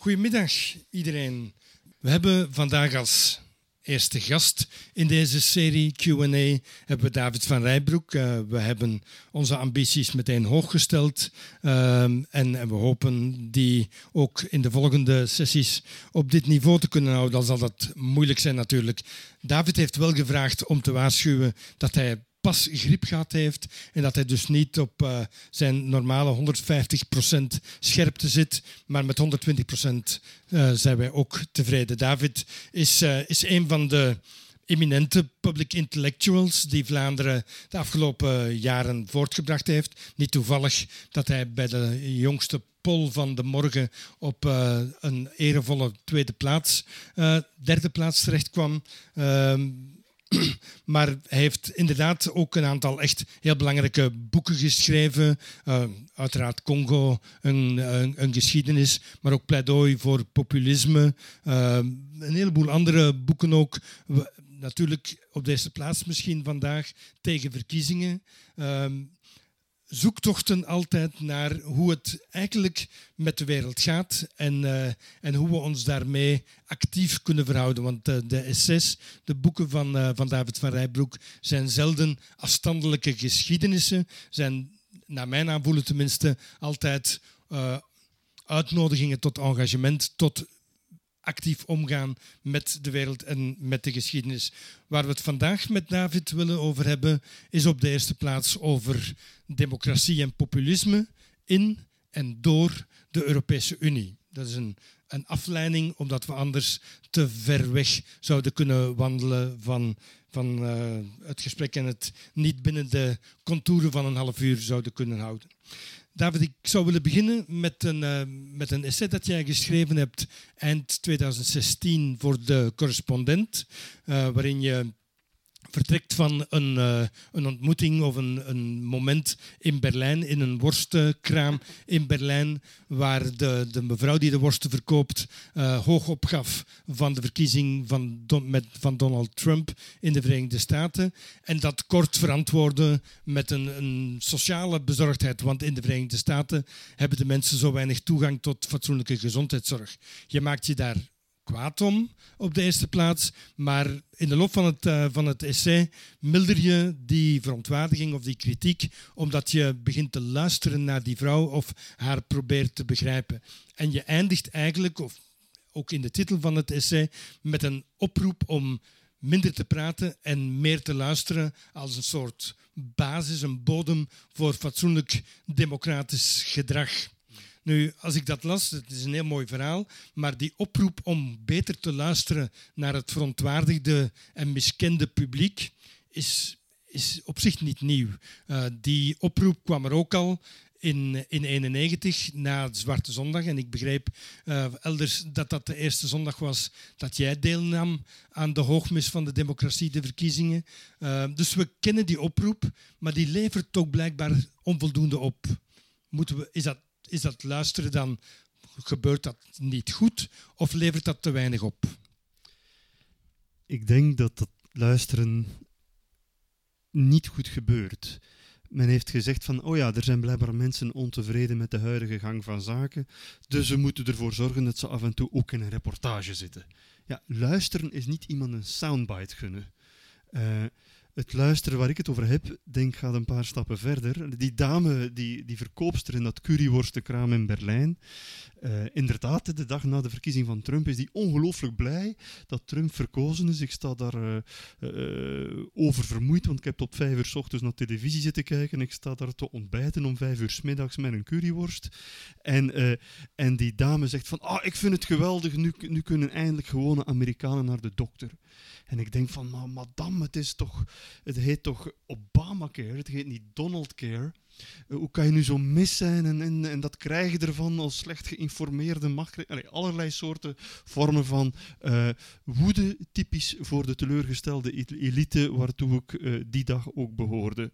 Goedemiddag iedereen. We hebben vandaag als eerste gast in deze serie Q&A David van Rijbroek. Uh, we hebben onze ambities meteen hooggesteld uh, en, en, we hopen die ook in de volgende sessies op dit niveau te kunnen houden. Dan zal dat moeilijk zijn natuurlijk. David heeft wel gevraagd om te waarschuwen dat hij pas griep gehad heeft en dat hij dus niet op uh, zijn normale 150% scherpte zit, maar met 120% uh, zijn wij ook tevreden. David is, uh, is een van de eminente public intellectuals die Vlaanderen de afgelopen jaren voortgebracht heeft. Niet toevallig dat hij bij de jongste poll van de morgen op uh, een erevolle tweede plaats, derde plaats terecht kwam. Uh, maar hij heeft inderdaad ook een aantal echt heel belangrijke boeken geschreven. Uh, uiteraard Congo, een, een, geschiedenis, maar ook pleidooi voor populisme. Uh, een heleboel andere boeken ook. Natuurlijk op deze plaats misschien vandaag tegen verkiezingen. Uh, zoektochten altijd naar hoe het eigenlijk met de wereld gaat en, uh, en hoe we ons daarmee actief kunnen verhouden. Want uh, de essays, de boeken van, uh, van David van Rijbroek, zijn zelden afstandelijke geschiedenissen, zijn naar mijn aanvoelen tenminste altijd uitnodigingen tot engagement, tot actief omgaan met de wereld en met de geschiedenis. Waar we het vandaag met David willen over hebben, is op de eerste plaats over democratie en populisme in en door de Europese Unie. Dat is een, een afleiding, omdat we anders te ver weg zouden kunnen wandelen van, van uh, het gesprek en het niet binnen de contouren van een half uur zouden kunnen houden. David, ik zou willen beginnen met een, uh, met een essay dat jij geschreven hebt eind 2016 voor de correspondent, uh, waarin je vertrekt van een, uh, een ontmoeting of een, een, moment in Berlijn, in een worstenkraam in Berlijn, waar de, de mevrouw die de worsten verkoopt uh, hoog opgaf van de verkiezing van, met, van Donald Trump in de Verenigde Staten. En dat kort verantwoordde met een, een sociale bezorgdheid, want in de Verenigde Staten hebben de mensen zo weinig toegang tot fatsoenlijke gezondheidszorg. Je maakt je daar kwaad om op de eerste plaats, maar in de loop van het, uh, van het essay milder je die verontwaardiging of die kritiek, omdat je begint te luisteren naar die vrouw of haar probeert te begrijpen. En je eindigt eigenlijk, of ook in de titel van het essay, met een oproep om minder te praten en meer te luisteren als een soort basis, een bodem voor fatsoenlijk democratisch gedrag. Nu, als ik dat las, het is een heel mooi verhaal, maar die oproep om beter te luisteren naar het verontwaardigde en miskende publiek is, is op zich niet nieuw. Uh, die oproep kwam er ook al in 1991 na Zwarte Zondag. En ik begreep uh, elders dat dat de eerste zondag was dat jij deelnam aan de hoogmis van de democratie, de verkiezingen. Uh, dus we kennen die oproep, maar die levert toch blijkbaar onvoldoende op. Moeten we, is dat is dat luisteren dan, gebeurt dat niet goed of levert dat te weinig op? Ik denk dat dat luisteren niet goed gebeurt. Men heeft gezegd van, oh ja, er zijn blijkbaar mensen ontevreden met de huidige gang van zaken, dus we moeten ervoor zorgen dat ze af en toe ook in een reportage zitten. Ja, luisteren is niet iemand een soundbite gunnen. Uh, het luisteren waar ik het over heb, denk gaat een paar stappen verder. Die dame, die, die verkoopster in dat curryworstenkraam in Berlijn, uh, inderdaad, de dag na de verkiezing van Trump is die ongelooflijk blij dat Trump verkozen is. Ik sta daar uh, over vermoeid, want ik heb tot vijf uur s ochtends naar televisie zitten kijken. Ik sta daar te ontbijten om vijf uur s middags met een curryworst. En, en die dame zegt van, ah, ik vind het geweldig, nu, nu kunnen eindelijk gewone Amerikanen naar de dokter. En ik denk van, maar madame, het is toch, het heet toch Obamacare, het heet niet Donaldcare. Uh, hoe kan je nu zo mis zijn en, en, en dat krijg je ervan als slecht geïnformeerde macht? Allerlei soorten vormen van uh, woede, typisch voor de teleurgestelde elite waartoe ik uh, die dag ook behoorde.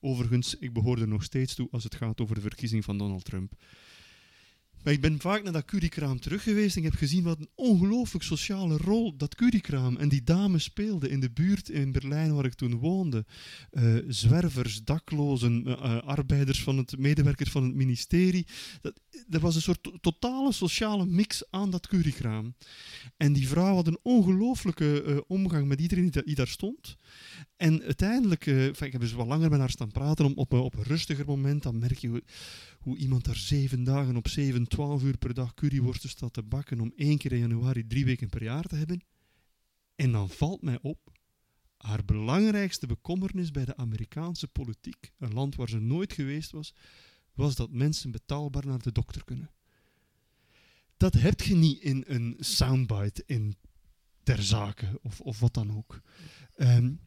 Overigens, ik behoorde nog steeds toe als het gaat over de verkiezing van Donald Trump. Maar ik ben vaak naar dat currykraam terug geweest en ik heb gezien wat een ongelooflijk sociale rol dat currykraam en die dame speelde in de buurt in Berlijn waar ik toen woonde. Uh, zwervers, daklozen, uh, arbeiders van het, medewerkers van het ministerie. Dat, er was een soort totale sociale mix aan dat currykraam. En die vrouw had een ongelooflijke omgang met iedereen die, daar stond. En uiteindelijk, ik heb dus wel langer met haar staan praten, om, op, op een rustiger moment, dan merk je hoe, iemand daar zeven dagen op zeven, twaalf uur per dag curryworsten staat te bakken om één keer in januari drie weken per jaar te hebben. En dan valt mij op, haar belangrijkste bekommernis bij de Amerikaanse politiek, een land waar ze nooit geweest was, was dat mensen betaalbaar naar de dokter kunnen. Dat heb je niet in een soundbite in ter zake of, of wat dan ook. Um,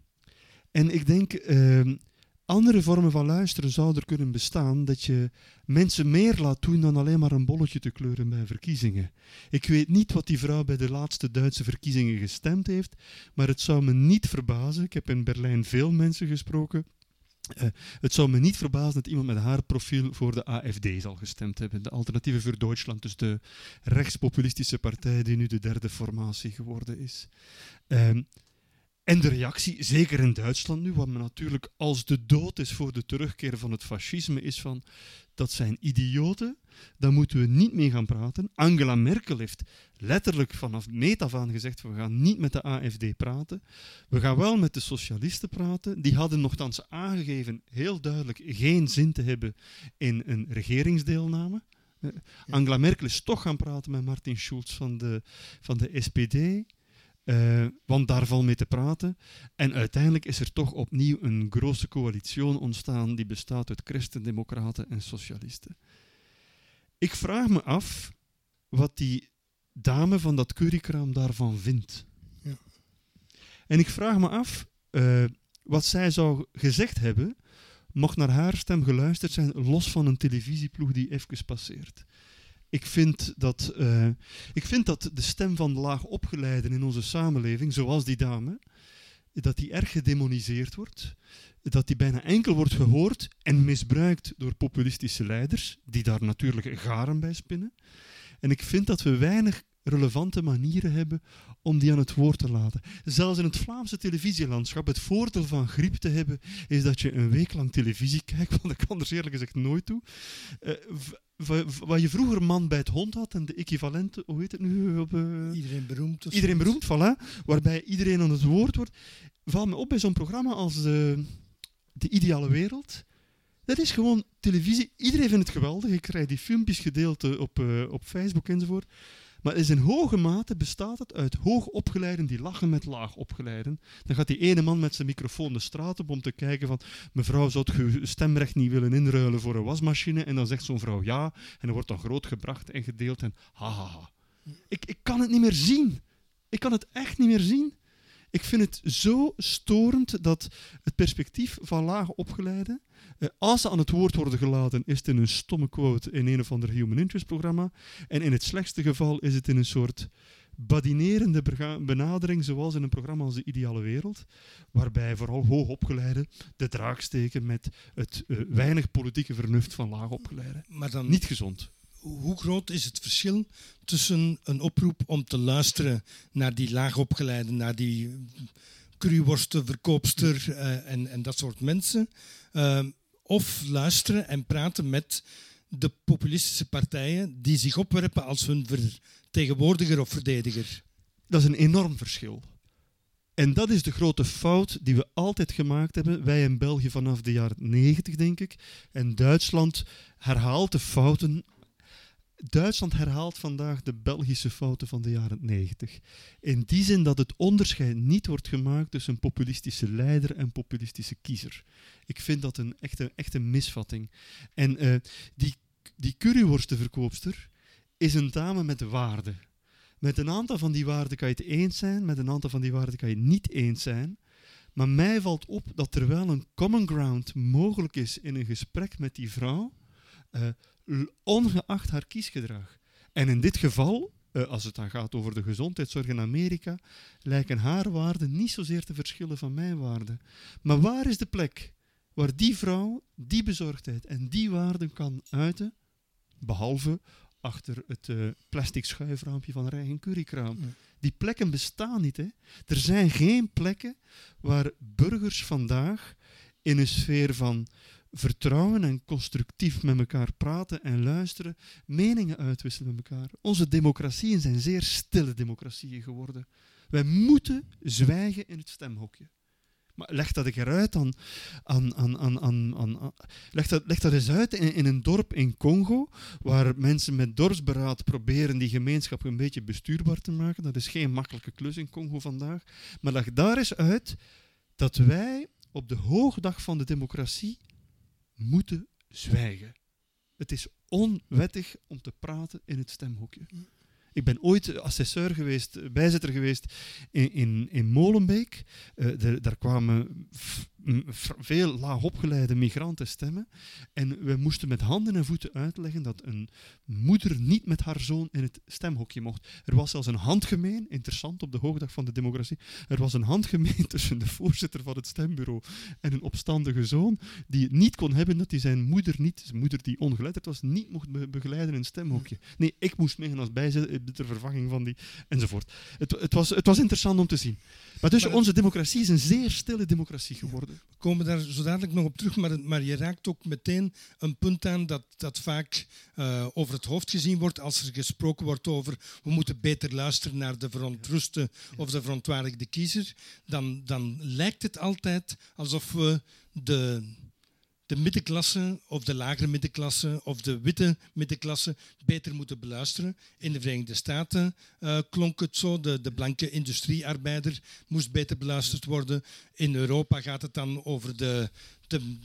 en ik denk, um, andere vormen van luisteren zouden er kunnen bestaan dat je mensen meer laat doen dan alleen maar een bolletje te kleuren bij verkiezingen. Ik weet niet wat die vrouw bij de laatste Duitse verkiezingen gestemd heeft, maar het zou me niet verbazen. Ik heb in Berlijn veel mensen gesproken. Uh, het zou me niet verbazen dat iemand met haar profiel voor de AFD zal gestemd hebben. De Alternatieve voor Duitsland, dus de rechtspopulistische partij die nu de derde formatie geworden is. Uh, en de reactie, zeker in Duitsland nu, wat me natuurlijk als de dood is voor de terugkeer van het fascisme, is van dat zijn idioten, daar moeten we niet mee gaan praten. Angela Merkel heeft letterlijk vanaf meet af aan gezegd, we gaan niet met de AFD praten. We gaan wel met de socialisten praten. Die hadden nogthans aangegeven, heel duidelijk, geen zin te hebben in een regeringsdeelname. Angela Merkel is toch gaan praten met Martin Schulz van de, van de SPD. Uh, want daar valt mee te praten. En uiteindelijk is er toch opnieuw een grote coalitie ontstaan die bestaat uit christendemocraten en socialisten. Ik vraag me af wat die dame van dat currykraam daarvan vindt. Ja. En ik vraag me af uh, wat zij zou gezegd hebben mocht naar haar stem geluisterd zijn, los van een televisieploeg die even passeert. Ik vind, dat, uh, ik vind dat de stem van de laag opgeleiden in onze samenleving, zoals die dame, dat die erg gedemoniseerd wordt, dat die bijna enkel wordt gehoord en misbruikt door populistische leiders, die daar natuurlijk garen bij spinnen. En ik vind dat we weinig relevante manieren hebben om die aan het woord te laten. Zelfs in het Vlaamse televisielandschap, het voordeel van griep te hebben, is dat je een week lang televisie kijkt, want ik kan er eerlijk gezegd nooit toe. Uh, wat je vroeger man bij het hond had en de equivalenten, hoe heet het nu? Op, uh, iedereen beroemd. Iedereen beroemd, voilà. Waarbij iedereen aan het woord wordt. Valt me op bij zo'n programma als de, de Ideale Wereld. Dat is gewoon televisie. Iedereen vindt het geweldig. Ik krijg die filmpjes gedeeld op, uh, op Facebook enzovoort. Maar is in hoge mate bestaat het uit hoogopgeleiden die lachen met laagopgeleiden. Dan gaat die ene man met zijn microfoon de straat op om te kijken van mevrouw, zou je stemrecht niet willen inruilen voor een wasmachine? En dan zegt zo'n vrouw ja. En dan wordt dan groot gebracht en gedeeld en hahaha. Ha, ha. Ik, ik kan het niet meer zien. Ik kan het echt niet meer zien. Ik vind het zo storend dat het perspectief van lage opgeleiden, eh, als ze aan het woord worden gelaten, is het in een stomme quote in een of ander human interest programma. En in het slechtste geval is het in een soort badinerende benadering, zoals in een programma als De Ideale Wereld, waarbij vooral hoogopgeleiden de draak steken met het uh, weinig politieke vernuft van laagopgeleiden. Maar dan, Niet gezond hoe groot is het verschil tussen een oproep om te luisteren naar die laagopgeleide, naar die cruworstenverkoopster uh, en, en dat soort mensen, uh, of luisteren en praten met de populistische partijen die zich opwerpen als hun vertegenwoordiger of verdediger? Dat is een enorm verschil. En dat is de grote fout die we altijd gemaakt hebben. Wij in België vanaf de jaren 90, denk ik. En Duitsland herhaalt de fouten Duitsland herhaalt vandaag de Belgische fouten van de jaren 90. In die zin dat het onderscheid niet wordt gemaakt tussen een populistische leider en populistische kiezer. Ik vind dat een echte, echte misvatting. En uh, die, die curryworstenverkoopster is een dame met waarden. Met een aantal van die waarden kan je het eens zijn, met een aantal van die waarden kan je het niet eens zijn. Maar mij valt op dat er wel een common ground mogelijk is in een gesprek met die vrouw. Uh, ongeacht haar kiesgedrag. En in dit geval, uh, als het dan gaat over de gezondheidszorg in Amerika, lijken haar waarden niet zozeer te verschillen van mijn waarden. Maar waar is de plek waar die vrouw die bezorgdheid en die waarden kan uiten, behalve achter het uh, plastic schuifraampje van Rijn Currykraam. Die plekken bestaan niet. Hè? Er zijn geen plekken waar burgers vandaag in een sfeer van vertrouwen en constructief met elkaar praten en luisteren, meningen uitwisselen met elkaar. Onze democratieën zijn zeer stille democratieën geworden. Wij moeten zwijgen in het stemhokje. Maar leg dat eruit aan, aan, aan, aan, aan, aan leg, dat, leg dat eens uit in, in, een dorp in Congo, waar mensen met dorpsberaad proberen die gemeenschap een beetje bestuurbaar te maken. Dat is geen makkelijke klus in Congo vandaag. Maar leg daar eens uit dat wij op de hoogdag van de democratie moeten zwijgen. Het is onwettig om te praten in het stemhokje. Ik ben ooit assesseur geweest, bijzitter geweest in, in, in Molenbeek. Uh, daar kwamen veel laagopgeleide migranten stemmen. En we moesten met handen en voeten uitleggen dat een moeder niet met haar zoon in het stemhokje mocht. Er was zelfs een handgemeen, interessant op de hoogdag van de democratie, er was een handgemeen tussen de voorzitter van het stembureau en een opstandige zoon, die het niet kon hebben dat hij zijn moeder niet, zijn moeder die ongeletterd was, niet mocht begeleiden in een stemhokje. Nee, ik moest meegaan als bijzitter ter vervanging van die, enzovoort. Het, het, was, het was interessant om te zien. Maar dus onze democratie is een zeer stille democratie geworden. We komen daar zo dadelijk nog op terug, maar, maar je raakt ook meteen een punt aan dat, dat vaak uh, over het hoofd gezien wordt als er gesproken wordt over we moeten beter luisteren naar de verontruste of de verontwaardigde kiezer. Dan, dan lijkt het altijd alsof we de de middenklasse of de lagere middenklasse of de witte middenklasse beter moeten beluisteren. In de Verenigde Staten uh, klonk het zo, de, de blanke industriearbeider moest beter beluisterd worden. In Europa gaat het dan over de, de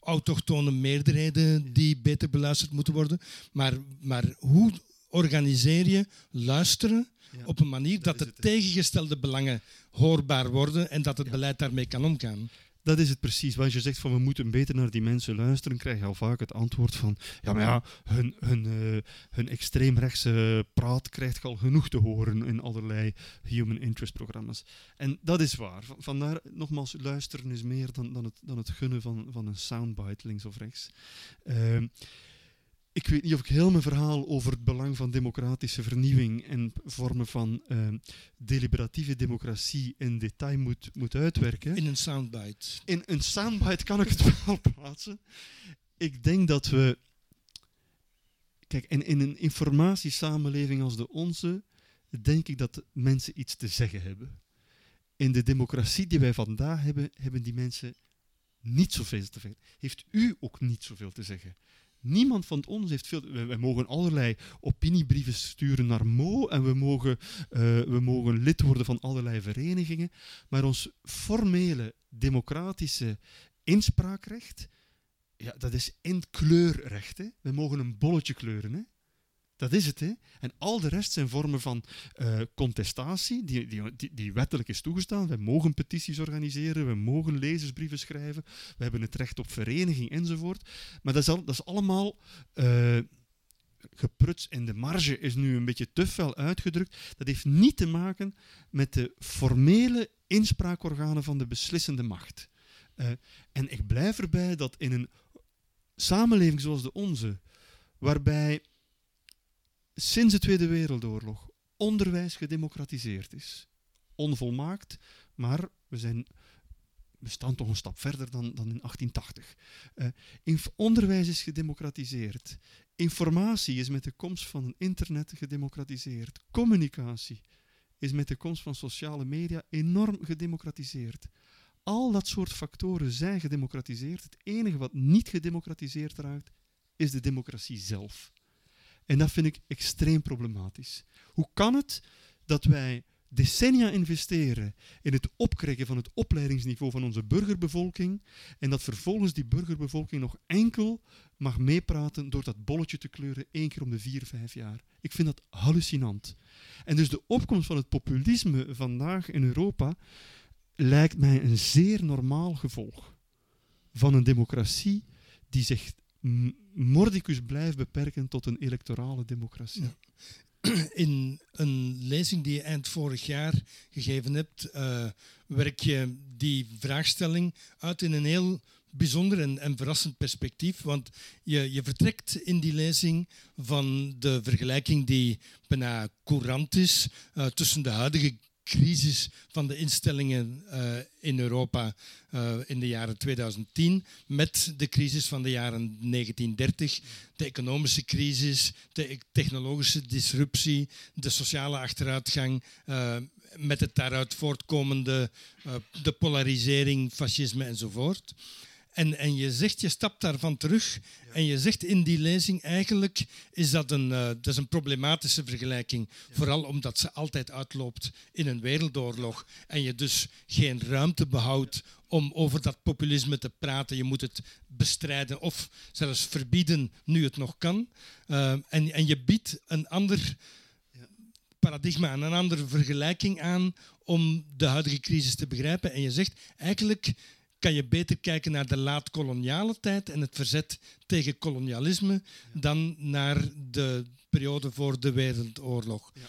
autochtone meerderheden die beter beluisterd moeten worden. Maar, maar hoe organiseer je luisteren op een manier dat, dat de tegengestelde belangen hoorbaar worden en dat het beleid daarmee kan omgaan? Dat is het precies. Als je zegt van we moeten beter naar die mensen luisteren, krijg je al vaak het antwoord van ja, maar ja, hun, hun, uh, hun extreemrechtse praat krijgt al genoeg te horen in allerlei human interest programma's. En dat is waar. Vandaar, nogmaals, luisteren is meer dan, dan, het, dan het gunnen van, van een soundbite links of rechts. Uh, ik weet niet of ik heel mijn verhaal over het belang van democratische vernieuwing en vormen van uh, deliberatieve democratie in detail moet, moet uitwerken. In een soundbite. In een soundbite kan ik het wel plaatsen. Ik denk dat we. Kijk, in, in een informatiesamenleving als de onze, denk ik dat mensen iets te zeggen hebben. In de democratie die wij vandaag hebben, hebben die mensen niet zoveel te zeggen. Heeft u ook niet zoveel te zeggen? Niemand van ons heeft veel. We, mogen allerlei opiniebrieven sturen naar Mo en we mogen, uh, we mogen lid worden van allerlei verenigingen. Maar ons formele democratische inspraakrecht, ja, dat is in kleurrecht. We mogen een bolletje kleuren. Hè. Dat is het. Hè? En al de rest zijn vormen van uh, contestatie, die, die, die, wettelijk is toegestaan. We mogen petities organiseren, we mogen lezersbrieven schrijven, we hebben het recht op vereniging enzovoort. Maar dat is, dat is allemaal uh, gepruts in de marge, is nu een beetje te fel uitgedrukt. Dat heeft niet te maken met de formele inspraakorganen van de beslissende macht. Uh, en ik blijf erbij dat in een samenleving zoals de onze, waarbij sinds de Tweede Wereldoorlog onderwijs gedemocratiseerd is. Onvolmaakt, maar we, zijn, we staan toch een stap verder dan, dan in 1880. Uh, onderwijs is gedemocratiseerd. Informatie is met de komst van een internet gedemocratiseerd. Communicatie is met de komst van sociale media enorm gedemocratiseerd. Al dat soort factoren zijn gedemocratiseerd. Het enige wat niet gedemocratiseerd raakt, is de democratie zelf. En dat vind ik extreem problematisch. Hoe kan het dat wij decennia investeren in het opkrijgen van het opleidingsniveau van onze burgerbevolking en dat vervolgens die burgerbevolking nog enkel mag meepraten door dat bolletje te kleuren één keer om de vier, vijf jaar. Ik vind dat hallucinant. En dus de opkomst van het populisme vandaag in Europa lijkt mij een zeer normaal gevolg van een democratie die zich mordicus blijft beperken tot een electorale democratie. In een lezing die je eind vorig jaar gegeven hebt, uh, werk je die vraagstelling uit in een heel bijzonder en, en verrassend perspectief, want je, je vertrekt in die lezing van de vergelijking die bijna courant is uh, tussen de huidige crisis van de instellingen uh, in Europa uh, in de jaren 2010 met de crisis van de jaren 1930, de economische crisis, de technologische disruptie, de sociale achteruitgang, uh, met het daaruit voortkomende de polarisering, fascisme enzovoort. En, en je zegt, je stapt daarvan terug en je zegt in die lezing eigenlijk is dat een, uh, dat is een problematische vergelijking. Vooral omdat ze altijd uitloopt in een wereldoorlog en je dus geen ruimte behoudt om over dat populisme te praten. Je moet het bestrijden of zelfs verbieden nu het nog kan. Uh, en, en je biedt een ander paradigma en een andere vergelijking aan om de huidige crisis te begrijpen. En je zegt eigenlijk kan je beter kijken naar de laat-koloniale tijd en het verzet tegen kolonialisme dan naar de periode voor de Wereldoorlog. Ja.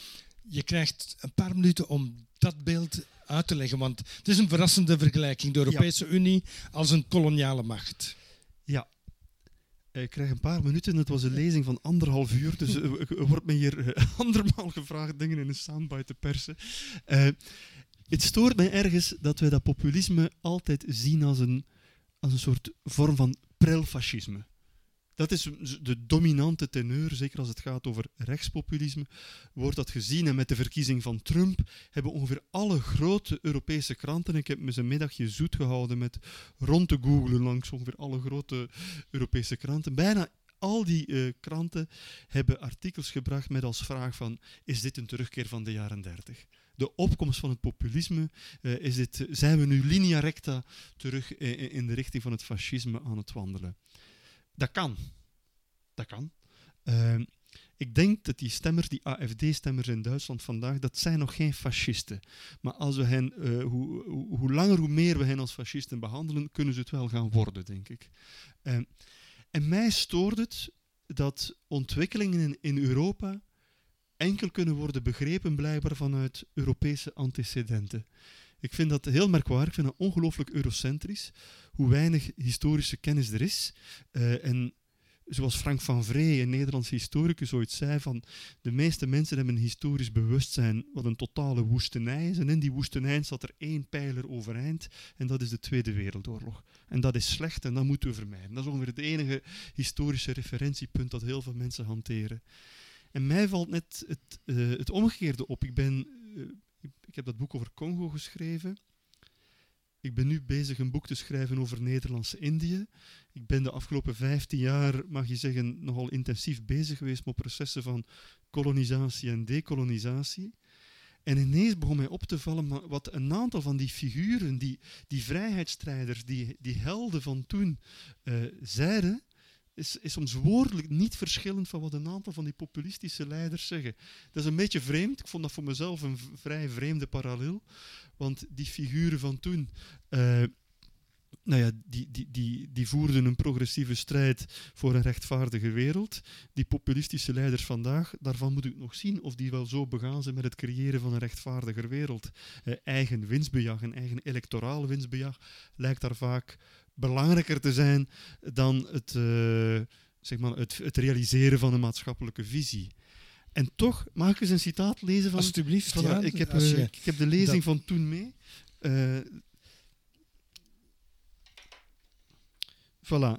Je krijgt een paar minuten om dat beeld uit te leggen, want het is een verrassende vergelijking. De Europese Unie als een koloniale macht. Ja, ik krijg een paar minuten. Het was een lezing van anderhalf uur, dus er wordt me hier eh, andermaal gevraagd dingen in een soundbite te persen. Uh, het stoort mij ergens dat wij dat populisme altijd zien als een, als een soort vorm van prelfascisme. Dat is de dominante teneur, zeker als het gaat over rechtspopulisme, wordt dat gezien. En met de verkiezing van Trump hebben ongeveer alle grote Europese kranten, ik heb me een middagje zoet gehouden met rond te googlen langs ongeveer alle grote Europese kranten, bijna al die uh, kranten hebben artikels gebracht met als vraag van, is dit een terugkeer van de jaren 30? De opkomst van het populisme, uh, is dit, zijn we nu linea recta terug in, in de richting van het fascisme aan het wandelen. Dat kan. Dat kan. Uh, ik denk dat die stemmers, die AFD-stemmers in Duitsland vandaag, dat zijn nog geen fascisten. Maar als we hen, uh, hoe, hoe, langer, hoe meer we hen als fascisten behandelen, kunnen ze het wel gaan worden, denk ik. Uh, en mij stoort het dat ontwikkelingen in, in Europa enkel kunnen worden begrepen blijkbaar vanuit Europese antecedenten. Ik vind dat heel merkwaardig, ik vind dat ongelooflijk eurocentrisch, hoe weinig historische kennis er is. Uh, en zoals Frank van Vree, een Nederlandse historicus, ooit zei, van de meeste mensen hebben een historisch bewustzijn wat een totale woestenij is. En in die woestenij zat er één pijler overeind en dat is de Tweede Wereldoorlog. En dat is slecht en dat moeten we vermijden. Dat is ongeveer het enige historische referentiepunt dat heel veel mensen hanteren. En mij valt net het, uh, het omgekeerde op. Ik, ben, uh, ik heb dat boek over Congo geschreven. Ik ben nu bezig een boek te schrijven over Nederlands-Indië. Ik ben de afgelopen 15 jaar, mag je zeggen, nogal intensief bezig geweest met processen van kolonisatie en dekolonisatie. En ineens begon mij op te vallen wat een aantal van die figuren, die, die vrijheidsstrijders, die, die helden van toen, uh, zeiden is, is soms woordelijk niet verschillend van wat een aantal van die populistische leiders zeggen. Dat is een beetje vreemd. Ik vond dat voor mezelf een vrij vreemde parallel. Want die figuren van toen. Uh, nou ja, die, die, die, die voerden een progressieve strijd voor een rechtvaardige wereld. Die populistische leiders vandaag, daarvan moet ik nog zien of die wel zo begaan zijn met het creëren van een rechtvaardiger wereld. Eh, eigen winstbejag, een eigen electoraal winstbejag, lijkt daar vaak belangrijker te zijn dan het, uh, zeg maar het, het, realiseren van een maatschappelijke visie. En toch, mag ik eens een citaat lezen van... Alsjeblieft, van, ja, ik, heb, uh, ik heb de lezing van toen mee. Uh, voilà.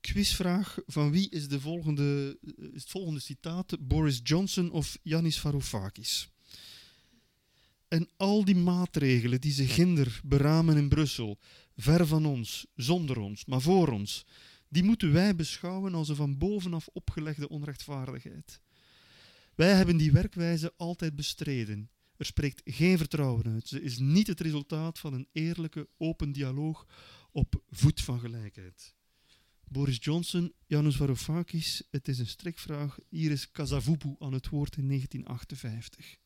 quizvraag van wie is, de volgende, is het volgende citaat? Boris Johnson of Yanis Varoufakis? En al die maatregelen die ze ginder beramen in Brussel, ver van ons, zonder ons, maar voor ons, die moeten wij beschouwen als een van bovenaf opgelegde onrechtvaardigheid. Wij hebben die werkwijze altijd bestreden. Er spreekt geen vertrouwen uit. Ze is niet het resultaat van een eerlijke, open dialoog op voet van gelijkheid. Boris Johnson, Janusz Varoufakis, het is een strikvraag. Hier is Kazavubu aan het woord in 1958.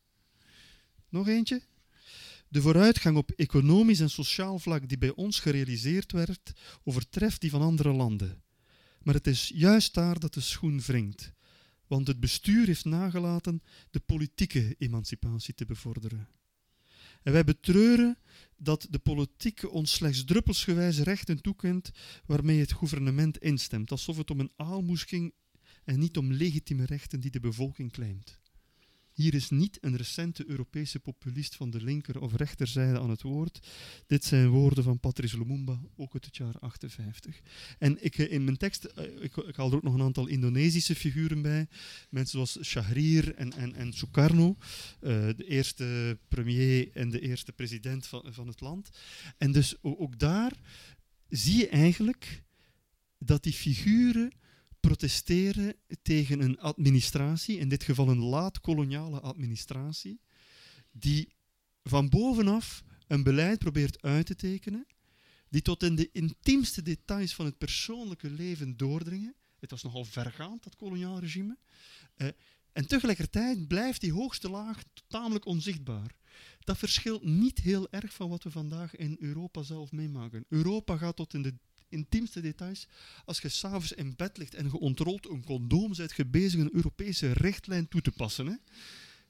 Nog eentje? De vooruitgang op economisch en sociaal vlak die bij ons gerealiseerd werd, overtreft die van andere landen. Maar het is juist daar dat de schoen wringt, want het bestuur heeft nagelaten de politieke emancipatie te bevorderen. En wij betreuren dat de politiek ons slechts druppelsgewijs rechten toekent waarmee het gouvernement instemt, alsof het om een aalmoes ging en niet om legitieme rechten die de bevolking claimt. Hier is niet een recente Europese populist van de linker- of rechterzijde aan het woord. Dit zijn woorden van Patrice Lumumba, ook uit het jaar 58. En ik, eh, in mijn tekst, eh, ik, ik haal er ook nog een aantal Indonesische figuren bij. Mensen zoals Shahrir en, en, en Sukarno, uh, de eerste premier en de eerste president van, van het land. En dus ook daar zie je eigenlijk dat die figuren protesteren tegen een administratie, in dit geval een laat-koloniale administratie, die van bovenaf een beleid probeert uit te tekenen, die tot in de intiemste details van het persoonlijke leven doordringen. Het was nogal vergaand, dat koloniaal regime. Uh, en tegelijkertijd blijft die hoogste laag tamelijk onzichtbaar. Dat verschilt niet heel erg van wat we vandaag in Europa zelf meemaken. Europa gaat tot in de intiemste details. Als je s'avonds in bed ligt en je ontrolt een condoom, bent je bezig een Europese richtlijn toe te passen. Hè?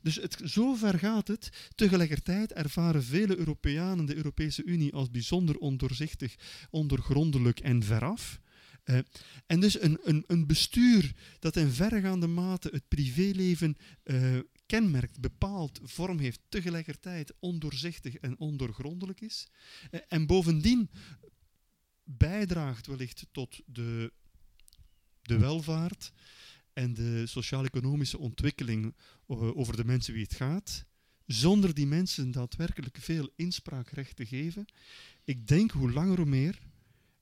Dus het, zo ver gaat het. Tegelijkertijd ervaren vele Europeanen de Europese Unie als bijzonder ondoorzichtig, ondergrondelijk en veraf. Uh, en dus een, een, een, bestuur dat in verregaande mate het privéleven uh, kenmerkt, bepaalt, vorm heeft, tegelijkertijd ondoorzichtig en ondergrondelijk is. Uh, en bovendien bijdraagt wellicht tot de, de welvaart en de sociaal-economische ontwikkeling eh, over de mensen wie het gaat, zonder die mensen daadwerkelijk veel inspraakrecht te geven. Ik denk hoe langer hoe meer,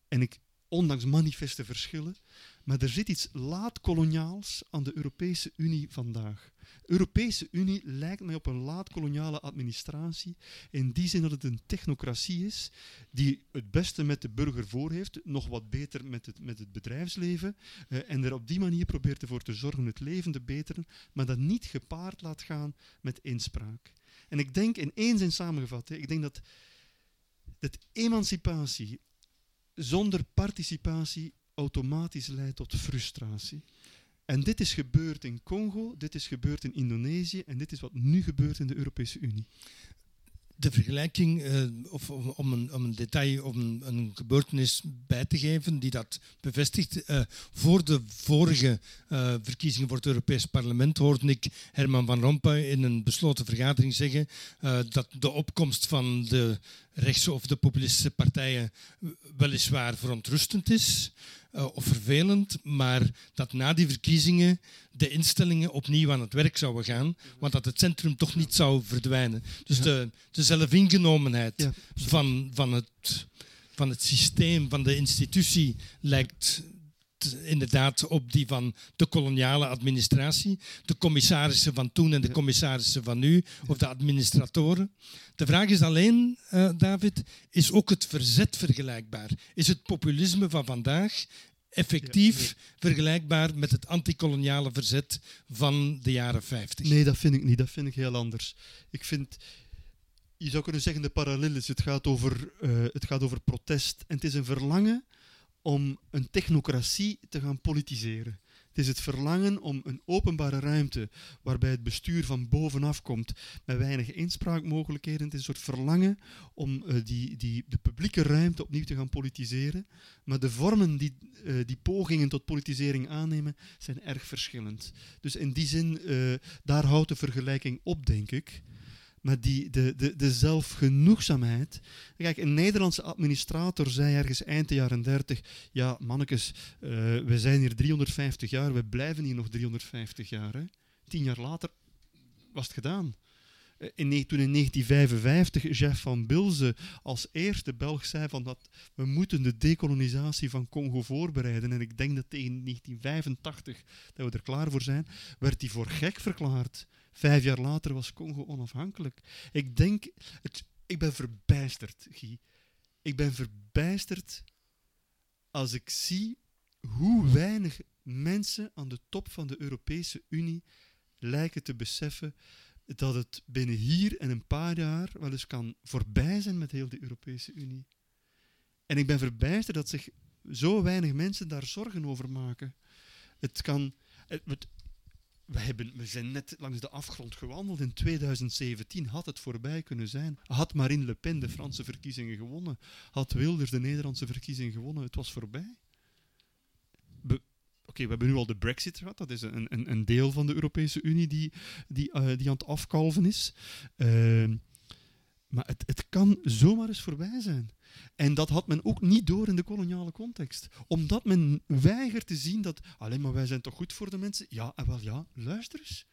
en ik, ondanks manifeste verschillen, maar er zit iets laat-koloniaals aan de Europese Unie vandaag. Europese Unie lijkt mij op een laat-koloniale administratie. In die zin dat het een technocratie is die het beste met de burger voor heeft, nog wat beter met het, met het bedrijfsleven. Uh, en er op die manier probeert ervoor te zorgen het leven te beteren, maar dat niet gepaard laat gaan met inspraak. En ik denk, in één zin samengevat, hè, ik denk dat, dat emancipatie zonder participatie automatisch leidt tot frustratie. En dit is gebeurd in Congo, dit is gebeurd in Indonesië en dit is wat nu gebeurt in de Europese Unie. De vergelijking, uh, of, om, een, om, een, detail, om een, een, gebeurtenis bij te geven die dat bevestigt. Uh, voor de vorige uh, verkiezingen voor het Europees Parlement hoorde ik Herman Van Rompuy in een besloten vergadering zeggen dat de opkomst van de rechtse of de populistische partijen weliswaar verontrustend is uh, of vervelend, maar dat na die verkiezingen de instellingen opnieuw aan het werk zouden gaan, want dat het centrum toch niet zou verdwijnen. Dus de, de zelfingenomenheid van, van, het, van het systeem, van de institutie, lijkt inderdaad op die van de koloniale administratie, de commissarissen van toen en de commissarissen van nu, of de administratoren. De vraag is alleen, uh, David, is ook het verzet vergelijkbaar? Is het populisme van vandaag effectief vergelijkbaar met het antikoloniale verzet van de jaren 50? Nee, dat vind ik niet. Dat vind ik heel anders. Ik vind, je zou kunnen zeggen, de parallel is, het gaat over, uh, het gaat over protest. En het is een verlangen om een technocratie te gaan politiseren. Het is het verlangen om een openbare ruimte waarbij het bestuur van bovenaf komt met weinig inspraakmogelijkheden. Het is een soort verlangen om uh, die, die, de publieke ruimte opnieuw te gaan politiseren. Maar de vormen die uh, die pogingen tot politisering aannemen zijn erg verschillend. Dus in die zin, uh, daar houdt de vergelijking op, denk ik. Maar die, de, de, de zelfgenoegzaamheid. Kijk, een Nederlandse administrator zei ergens eind de jaren 30: Ja, mannekes, uh, we zijn hier 350 jaar, we blijven hier nog 350 jaar. Hè. Tien jaar later was het gedaan. Eh, in, toen in 1955 Jeff van Bilze als eerste Belg zei van dat we moeten de dekolonisatie van Congo voorbereiden. En ik denk dat tegen 1985 dat we er klaar voor zijn, werd hij voor gek verklaard. Vijf jaar later was Congo onafhankelijk. Ik denk, het, ik ben verbijsterd, Guy. Ik ben verbijsterd als ik zie hoe weinig mensen aan de top van de Europese Unie lijken te beseffen dat het binnen hier en een paar jaar wel eens kan voorbij zijn met heel de Europese Unie. En ik ben verbijsterd dat zich zo weinig mensen daar zorgen over maken. Het kan. Het, we, hebben, we zijn net langs de afgrond gewandeld. In 2017 had het voorbij kunnen zijn. Had Marine Le Pen de Franse verkiezingen gewonnen. Had Wilders de Nederlandse verkiezingen gewonnen. Het was voorbij. Oké, we hebben nu al de Brexit gehad. Dat is een, een, een deel van de Europese Unie die, die, uh, die aan het afkalven is. Uh, maar het, het kan zomaar eens voorbij zijn. En dat had men ook niet door in de koloniale context. Omdat men weigert te zien dat, alleen maar wij zijn toch goed voor de mensen? Ja, en wel ja, luister eens.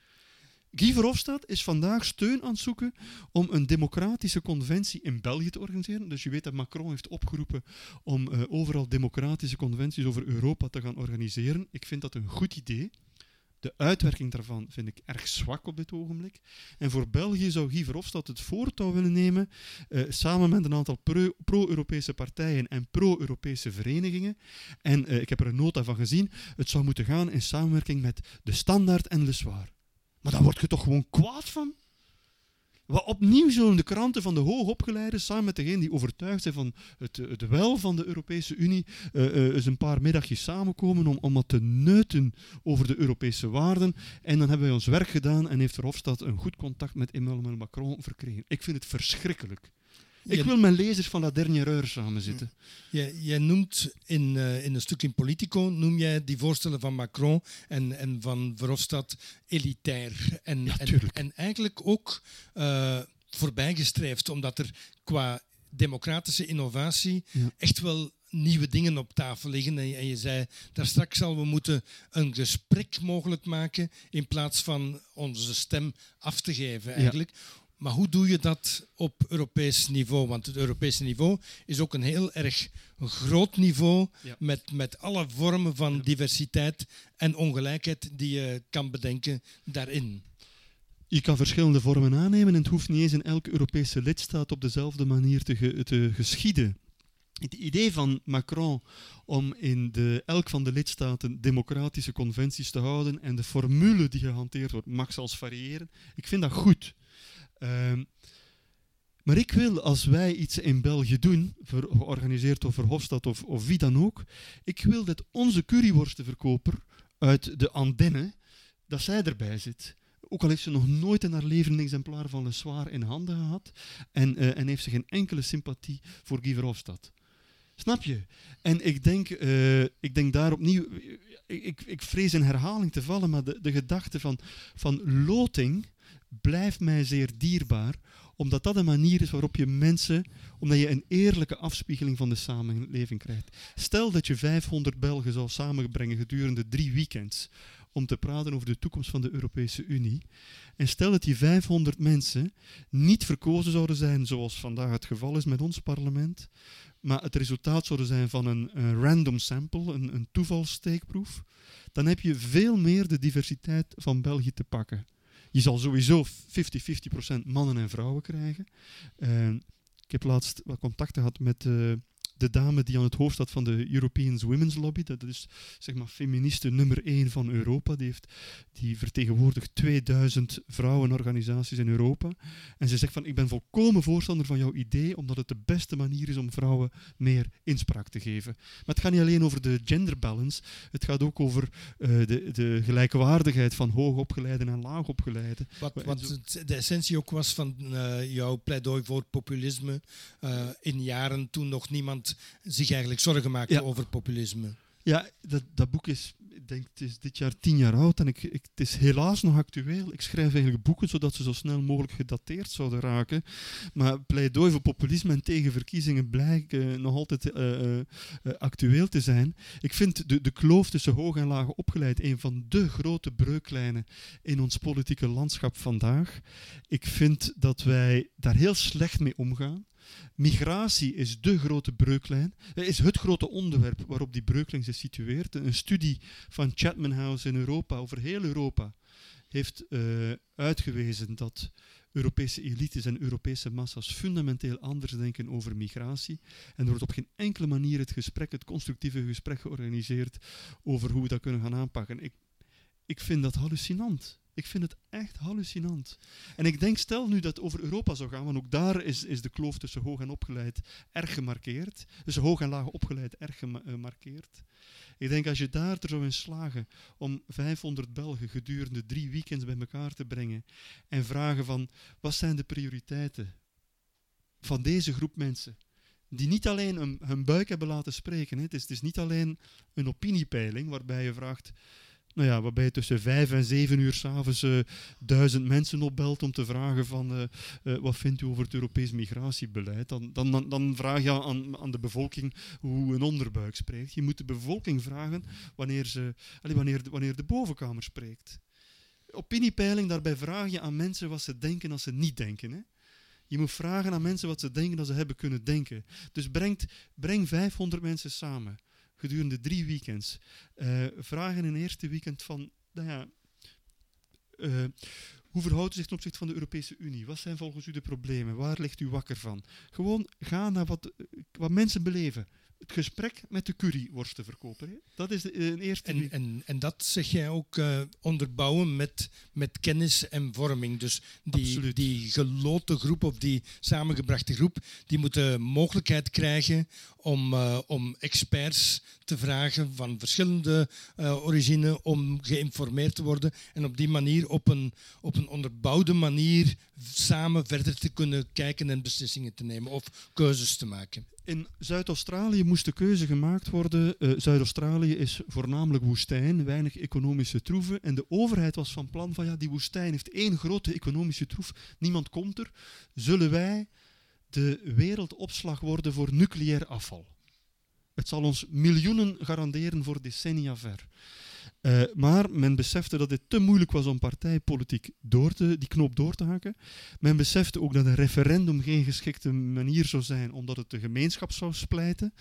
Guy Verhofstadt is vandaag steun aan het zoeken om een democratische conventie in België te organiseren. Dus je weet dat Macron heeft opgeroepen om uh, overal democratische conventies over Europa te gaan organiseren. Ik vind dat een goed idee. De uitwerking daarvan vind ik erg zwak op dit ogenblik. En voor België zou Guy Verhofstadt het voortouw willen nemen, uh, samen met een aantal pro-Europese partijen en pro-Europese verenigingen. En uh, ik heb er een nota van gezien. Het zou moeten gaan in samenwerking met de Standaard en Le Soir. Maar daar word je toch gewoon kwaad van? Wat opnieuw zullen de kranten van de hoogopgeleiden, samen met degenen die overtuigd zijn van het, wel van de Europese Unie, uh, eens een paar middagjes samenkomen om, om wat te neuten over de Europese waarden. En dan hebben wij ons werk gedaan en heeft Verhofstadt een goed contact met Emmanuel Macron verkregen. Ik vind het verschrikkelijk. Ik wil met lezers van La Dernière Heure samen zitten. Jij, jij noemt in, uh, in een stuk in Politico, noem jij die voorstellen van Macron en, en van Verhofstadt elitair. En, ja, en, en, eigenlijk ook uh, voorbijgestreefd, omdat er qua democratische innovatie ja. echt wel nieuwe dingen op tafel liggen. En je, en je zei daar straks al, we moeten een gesprek mogelijk maken in plaats van onze stem af te geven eigenlijk. Ja. Maar hoe doe je dat op Europees niveau? Want het Europese niveau is ook een heel erg groot niveau ja. met, met alle vormen van ja. diversiteit en ongelijkheid die je kan bedenken daarin. Je kan verschillende vormen aannemen en het hoeft niet eens in elke Europese lidstaat op dezelfde manier te, ge, te geschieden. Het idee van Macron om in de, elk van de lidstaten democratische conventies te houden en de formule die gehanteerd wordt mag zelfs variëren, ik vind dat goed. Um, maar ik wil, als wij iets in België doen, georganiseerd door Verhofstadt of, of wie dan ook, ik wil dat onze curryworstenverkoper uit de Andenne, dat zij erbij zit. Ook al heeft ze nog nooit in haar leven een exemplaar van Le Soir in handen gehad en, uh, en heeft ze geen enkele sympathie voor Guy Verhofstadt. Snap je? En ik denk, uh, ik denk daar opnieuw, ik, ik, vrees in herhaling te vallen, maar de, de gedachte van, van loting blijft mij zeer dierbaar, omdat dat een manier is waarop je mensen, omdat je een eerlijke afspiegeling van de samenleving krijgt. Stel dat je 500 Belgen zou samenbrengen gedurende drie weekends om te praten over de toekomst van de Europese Unie. En stel dat die 500 mensen niet verkozen zouden zijn zoals vandaag het geval is met ons parlement, maar het resultaat zouden zijn van een, een random sample, een, een toevalsteekproef, dan heb je veel meer de diversiteit van België te pakken. Je zal sowieso 50-50% mannen en vrouwen krijgen. Uh, ik heb laatst wat contacten gehad met de dame die aan het hoofd staat van de European Women's Lobby. Dat is zeg maar feministe nummer 1 van Europa. Die, heeft, die vertegenwoordigt 2000 vrouwenorganisaties in Europa. En ze zegt van ik ben volkomen voorstander van jouw idee, omdat het de beste manier is om vrouwen meer inspraak te geven. Maar het gaat niet alleen over de gender balance, het gaat ook over uh, de, de gelijkwaardigheid van hoogopgeleiden en laagopgeleiden. Wat, wat de essentie ook was van uh, jouw pleidooi voor populisme uh, in jaren toen nog niemand zich eigenlijk zorgen maakte ja. over populisme. Ja, dat, dat boek is, ik denk, het is dit jaar tien jaar oud en ik, ik, het is helaas nog actueel. Ik schrijf eigenlijk boeken zodat ze zo snel mogelijk gedateerd zouden raken. Maar pleidooi voor populisme en tegen verkiezingen blijken nog altijd uh, uh, actueel te zijn. Ik vind de, de kloof tussen hoog en laag opgeleid een van de grote breuklijnen in ons politieke landschap vandaag. Ik vind dat wij daar heel slecht mee omgaan. Migratie is de grote breuklijn, is het grote onderwerp waarop die breuklijn zich situeert. Een studie van Chatham House in Europa, over heel Europa, heeft uh, uitgewezen dat Europese elites en Europese massa's fundamenteel anders denken over migratie. En er wordt op geen enkele manier het gesprek, het constructieve gesprek georganiseerd over hoe we dat kunnen gaan aanpakken. Ik, ik vind dat hallucinant. Ik vind het echt hallucinant. En ik denk, stel nu dat het over Europa zou gaan, want ook daar is, is de kloof tussen hoog en opgeleid erg gemarkeerd. Dus hoog en laag opgeleid erg gemarkeerd. Ik denk, als je daar er zou in slagen om 500 Belgen gedurende drie weekends bij elkaar te brengen en vragen van, wat zijn de prioriteiten van deze groep mensen? die niet alleen een, hun buik hebben laten spreken. Hè. Het, is, het is niet alleen een opiniepeiling waarbij je vraagt, nou ja, waarbij je tussen vijf en zeven uur s'avonds uh, duizend mensen opbelt om te vragen van uh, wat vindt u over het Europees migratiebeleid, dan, dan, dan, vraag je aan, aan de bevolking hoe een onderbuik spreekt. Je moet de bevolking vragen wanneer, ze, wanneer, wanneer de bovenkamer spreekt. Opiniepeiling, daarbij vraag je aan mensen wat ze denken als ze niet denken. Hè? Je moet vragen aan mensen wat ze denken dat ze hebben kunnen denken. Dus brengt, breng 500 mensen samen gedurende drie weekends. Uh, vragen in een eerste weekend van, nou ja, uh, hoe verhoudt u zich ten opzichte van de Europese Unie? Wat zijn volgens u de problemen? Waar ligt u wakker van? Gewoon ga naar wat, wat mensen beleven het gesprek met de curryworstenverkoper. Hè? Dat is de, eh, een eerste. En, en, en dat zeg jij ook uh, onderbouwen met, met kennis en vorming. Dus die, die geloten groep of die samengebrachte groep, die moet de mogelijkheid krijgen om, uh, om experts te vragen van verschillende uh, origine om geïnformeerd te worden en op die manier op een, op een onderbouwde manier samen verder te kunnen kijken en beslissingen te nemen of keuzes te maken. In Zuid-Australië moest de keuze gemaakt worden. Uh, Zuid-Australië is voornamelijk woestijn, weinig economische troeven. En de overheid was van plan van ja, die woestijn heeft één grote economische troef. Niemand komt er. Zullen wij de wereldopslag worden voor nucleair afval? Het zal ons miljoenen garanderen voor decennia ver. Uh, maar men besefte dat het te moeilijk was om partijpolitiek door te, die knoop door te hakken. Men besefte ook dat een referendum geen geschikte manier zou zijn, omdat het de gemeenschap zou splijten.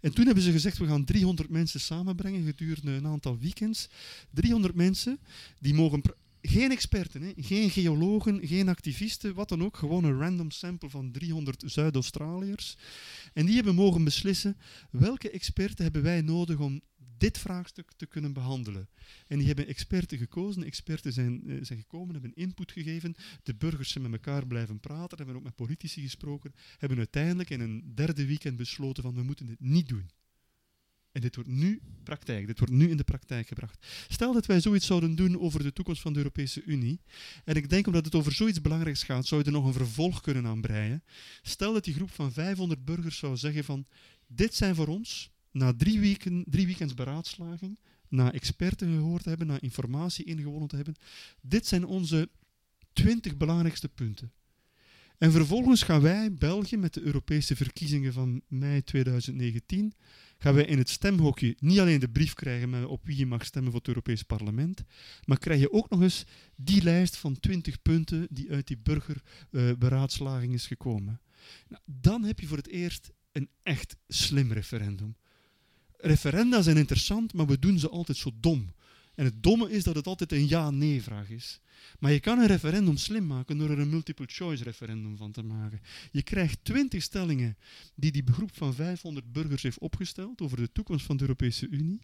En toen hebben ze gezegd, we gaan 300 mensen samenbrengen gedurende een aantal weekends. 300 mensen, die mogen geen experten, hè? geen geologen, geen activisten, wat dan ook. Gewoon een random sample van 300 Zuid-Australiërs. En die hebben mogen beslissen welke experten hebben wij nodig om dit vraagstuk te kunnen behandelen. En die hebben experten gekozen, experten zijn, uh, zijn gekomen, hebben input gegeven, de burgers zijn met elkaar blijven praten, hebben ook met politici gesproken, hebben uiteindelijk in een derde weekend besloten van we moeten dit niet doen. En dit wordt nu praktijk, dit wordt nu in de praktijk gebracht. Stel dat wij zoiets zouden doen over de toekomst van de Europese Unie, en ik denk omdat het over zoiets belangrijks gaat, zou je er nog een vervolg kunnen aanbreien. Stel dat die groep van 500 burgers zou zeggen van, dit zijn voor ons, na drie, weken, drie weekends beraadslaging, na experten gehoord te hebben, na informatie ingewonnen te hebben, dit zijn onze 20 belangrijkste punten. En vervolgens gaan wij, België, met de Europese verkiezingen van mei 2019, gaan wij in het stemhokje niet alleen de brief krijgen met op wie je mag stemmen voor het Europees Parlement, maar krijg je ook nog eens die lijst van 20 punten die uit die burgerberaadslaging is gekomen. Nou, dan heb je voor het eerst een echt slim referendum. Referenda zijn interessant, maar we doen ze altijd zo dom. En het domme is dat het altijd een ja-nee-vraag is. Maar je kan een referendum slim maken door er een multiple choice referendum van te maken. Je krijgt twintig stellingen die die groep van 500 burgers heeft opgesteld over de toekomst van de Europese Unie.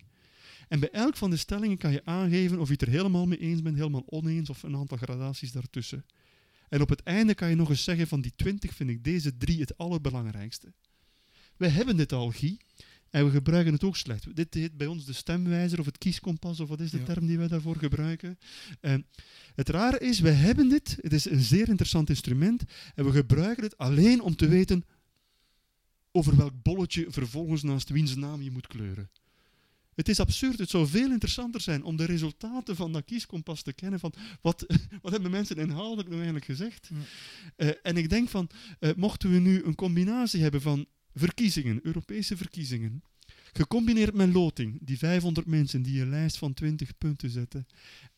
En bij elk van de stellingen kan je aangeven of je het er helemaal mee eens bent, helemaal oneens of een aantal gradaties daartussen. En op het einde kan je nog eens zeggen van die twintig vind ik deze drie het allerbelangrijkste. We hebben dit al. En we gebruiken het ook slecht. Dit heet bij ons de stemwijzer of het kieskompas, of wat is de term die wij daarvoor gebruiken. En het rare is, wij hebben dit, het is een zeer interessant instrument, en we gebruiken het alleen om te weten over welk bolletje vervolgens naast wiens naam je moet kleuren. Het is absurd. Het zou veel interessanter zijn om de resultaten van dat kieskompas te kennen. Van wat, wat hebben mensen inhoudelijk nou eigenlijk gezegd? Uh, en ik denk van, uh, mochten we nu een combinatie hebben van verkiezingen, Europese verkiezingen, gecombineerd met loting, die 500 mensen die een lijst van 20 punten zetten,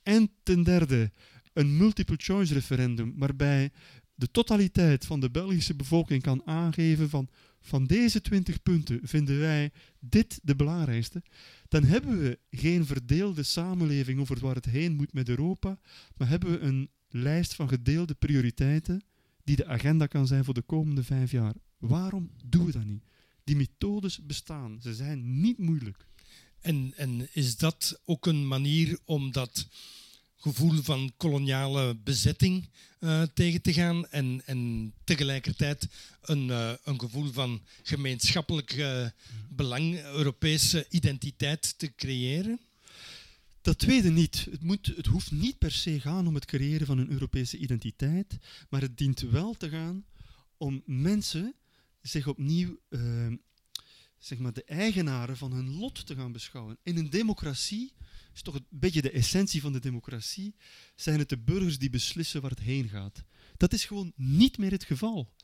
en ten derde een multiple choice referendum, waarbij de totaliteit van de Belgische bevolking kan aangeven van van deze 20 punten vinden wij dit de belangrijkste, dan hebben we geen verdeelde samenleving over waar het heen moet met Europa, maar hebben we een lijst van gedeelde prioriteiten die de agenda kan zijn voor de komende vijf jaar. Waarom doen we dat niet? Die methodes bestaan, ze zijn niet moeilijk. En, en is dat ook een manier om dat gevoel van koloniale bezetting uh, tegen te gaan en, en tegelijkertijd een, uh, een gevoel van gemeenschappelijk uh, belang, Europese identiteit te creëren? Dat tweede niet. Het, moet, het hoeft niet per se gaan om het creëren van een Europese identiteit, maar het dient wel te gaan om mensen zich opnieuw zeg maar, de eigenaren van hun lot te gaan beschouwen. In een democratie is toch een beetje de essentie van de democratie, zijn het de burgers die beslissen waar het heen gaat. Dat is gewoon niet meer het geval.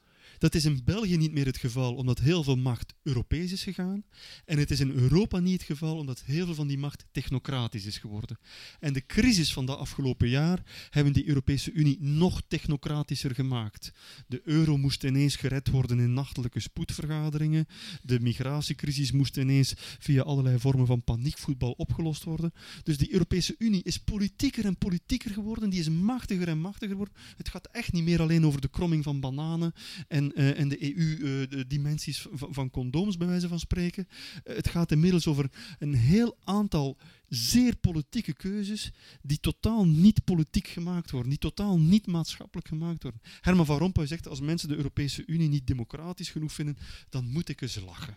Dat is in België niet meer het geval, omdat heel veel macht Europees is gegaan. En het is in Europa niet het geval, omdat heel veel van die macht technocratisch is geworden. En de crisis van de afgelopen jaar hebben die Europese Unie nog technocratischer gemaakt. De euro moest ineens gered worden in nachtelijke spoedvergaderingen. De migratiecrisis moest ineens via allerlei vormen van paniekvoetbal opgelost worden. Dus die Europese Unie is politieker en politieker geworden. Die is machtiger en machtiger geworden. Het gaat echt niet meer alleen over de kromming van bananen en uh, en de EU-dimensies uh, van, condooms, bij wijze van spreken. Uh, het gaat inmiddels over een heel aantal zeer politieke keuzes die totaal niet politiek gemaakt worden, die totaal niet maatschappelijk gemaakt worden. Herman van Rompuy zegt, als mensen de Europese Unie niet democratisch genoeg vinden, dan moet ik eens lachen.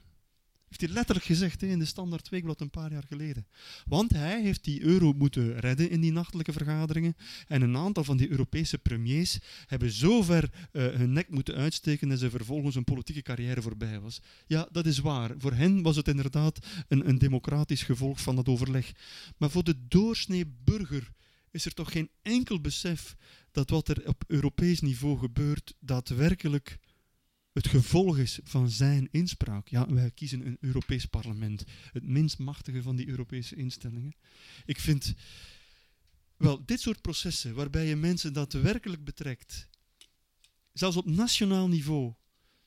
Heeft hij letterlijk gezegd in de Standaard Weekblad een paar jaar geleden. Want hij heeft die euro moeten redden in die nachtelijke vergaderingen. En een aantal van die Europese premiers hebben zo ver uh, hun nek moeten uitsteken dat ze vervolgens een politieke carrière voorbij was. Ja, dat is waar. Voor hen was het inderdaad een, een democratisch gevolg van dat overleg. Maar voor de doorsnee burger is er toch geen enkel besef dat wat er op Europees niveau gebeurt daadwerkelijk het gevolg is van zijn inspraak. Ja, wij kiezen een Europees parlement, het minst machtige van die Europese instellingen. Ik vind, wel, dit soort processen waarbij je mensen daadwerkelijk betrekt, zelfs op nationaal niveau,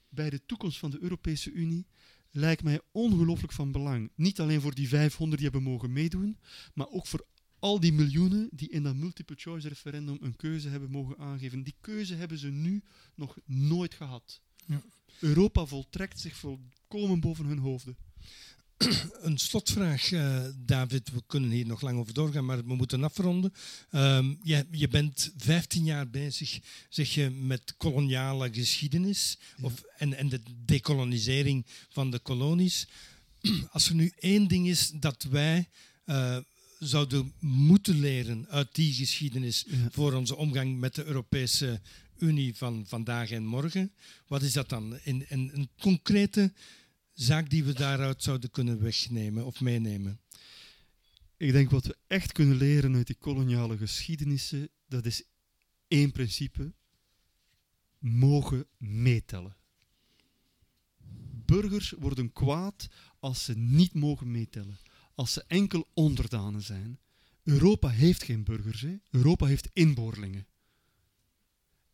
bij de toekomst van de Europese Unie, lijkt mij ongelooflijk van belang. Niet alleen voor die 500 die hebben mogen meedoen, maar ook voor al die miljoenen die in dat multiple choice referendum een keuze hebben mogen aangeven. Die keuze hebben ze nu nog nooit gehad. Ja. Europa voltrekt zich volkomen boven hun hoofden. Een slotvraag, uh, David. We kunnen hier nog lang over doorgaan, maar we moeten afronden. Um, je, je, bent 15 jaar bezig, zeg je, met koloniale geschiedenis of, en, en de decolonisering van de kolonies. Als er nu één ding is dat wij uh, zouden moeten leren uit die geschiedenis ja. voor onze omgang met de Europese Unie van vandaag en morgen. Wat is dat dan? In, een concrete zaak die we daaruit zouden kunnen wegnemen of meenemen? Ik denk wat we echt kunnen leren uit die koloniale geschiedenissen, dat is één principe: mogen meetellen. Burgers worden kwaad als ze niet mogen meetellen, als ze enkel onderdanen zijn. Europa heeft geen burgers, hè? Europa heeft inboorlingen.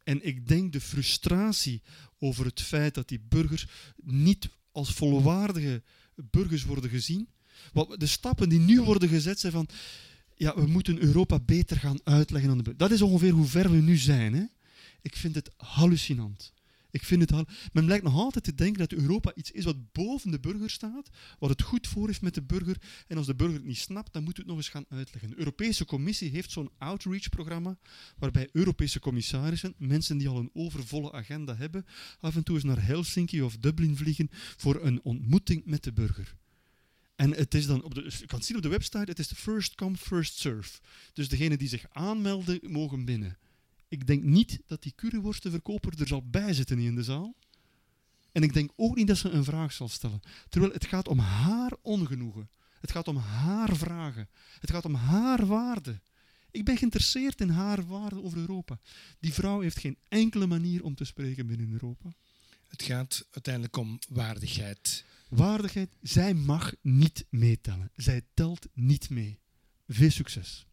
En ik denk de frustratie over het feit dat die burgers niet als volwaardige burgers worden gezien. Wat de stappen die nu worden gezet zijn van, ja, we moeten Europa beter gaan uitleggen aan de burgers. Dat is ongeveer hoe ver we nu zijn. Hè? Ik vind het hallucinant. Ik vind het al, men lijkt nog altijd te denken dat Europa iets is wat boven de burger staat, wat het goed voor heeft met de burger. En als de burger het niet snapt, dan moet het nog eens gaan uitleggen. De Europese Commissie heeft zo'n outreach-programma, waarbij Europese commissarissen, mensen die al een overvolle agenda hebben, af en toe eens naar Helsinki of Dublin vliegen voor een ontmoeting met de burger. En het is dan op de, je kan het zien op de website, het is first come, first serve. Dus degenen die zich aanmelden, mogen binnen. Ik denk niet dat die curryworstenverkoper er zal bij zitten in de zaal. En ik denk ook niet dat ze een vraag zal stellen. Terwijl het gaat om haar ongenoegen. Het gaat om haar vragen. Het gaat om haar waarde. Ik ben geïnteresseerd in haar waarde over Europa. Die vrouw heeft geen enkele manier om te spreken binnen Europa. Het gaat uiteindelijk om waardigheid. Waardigheid, zij mag niet meetellen. Zij telt niet mee. Veel succes.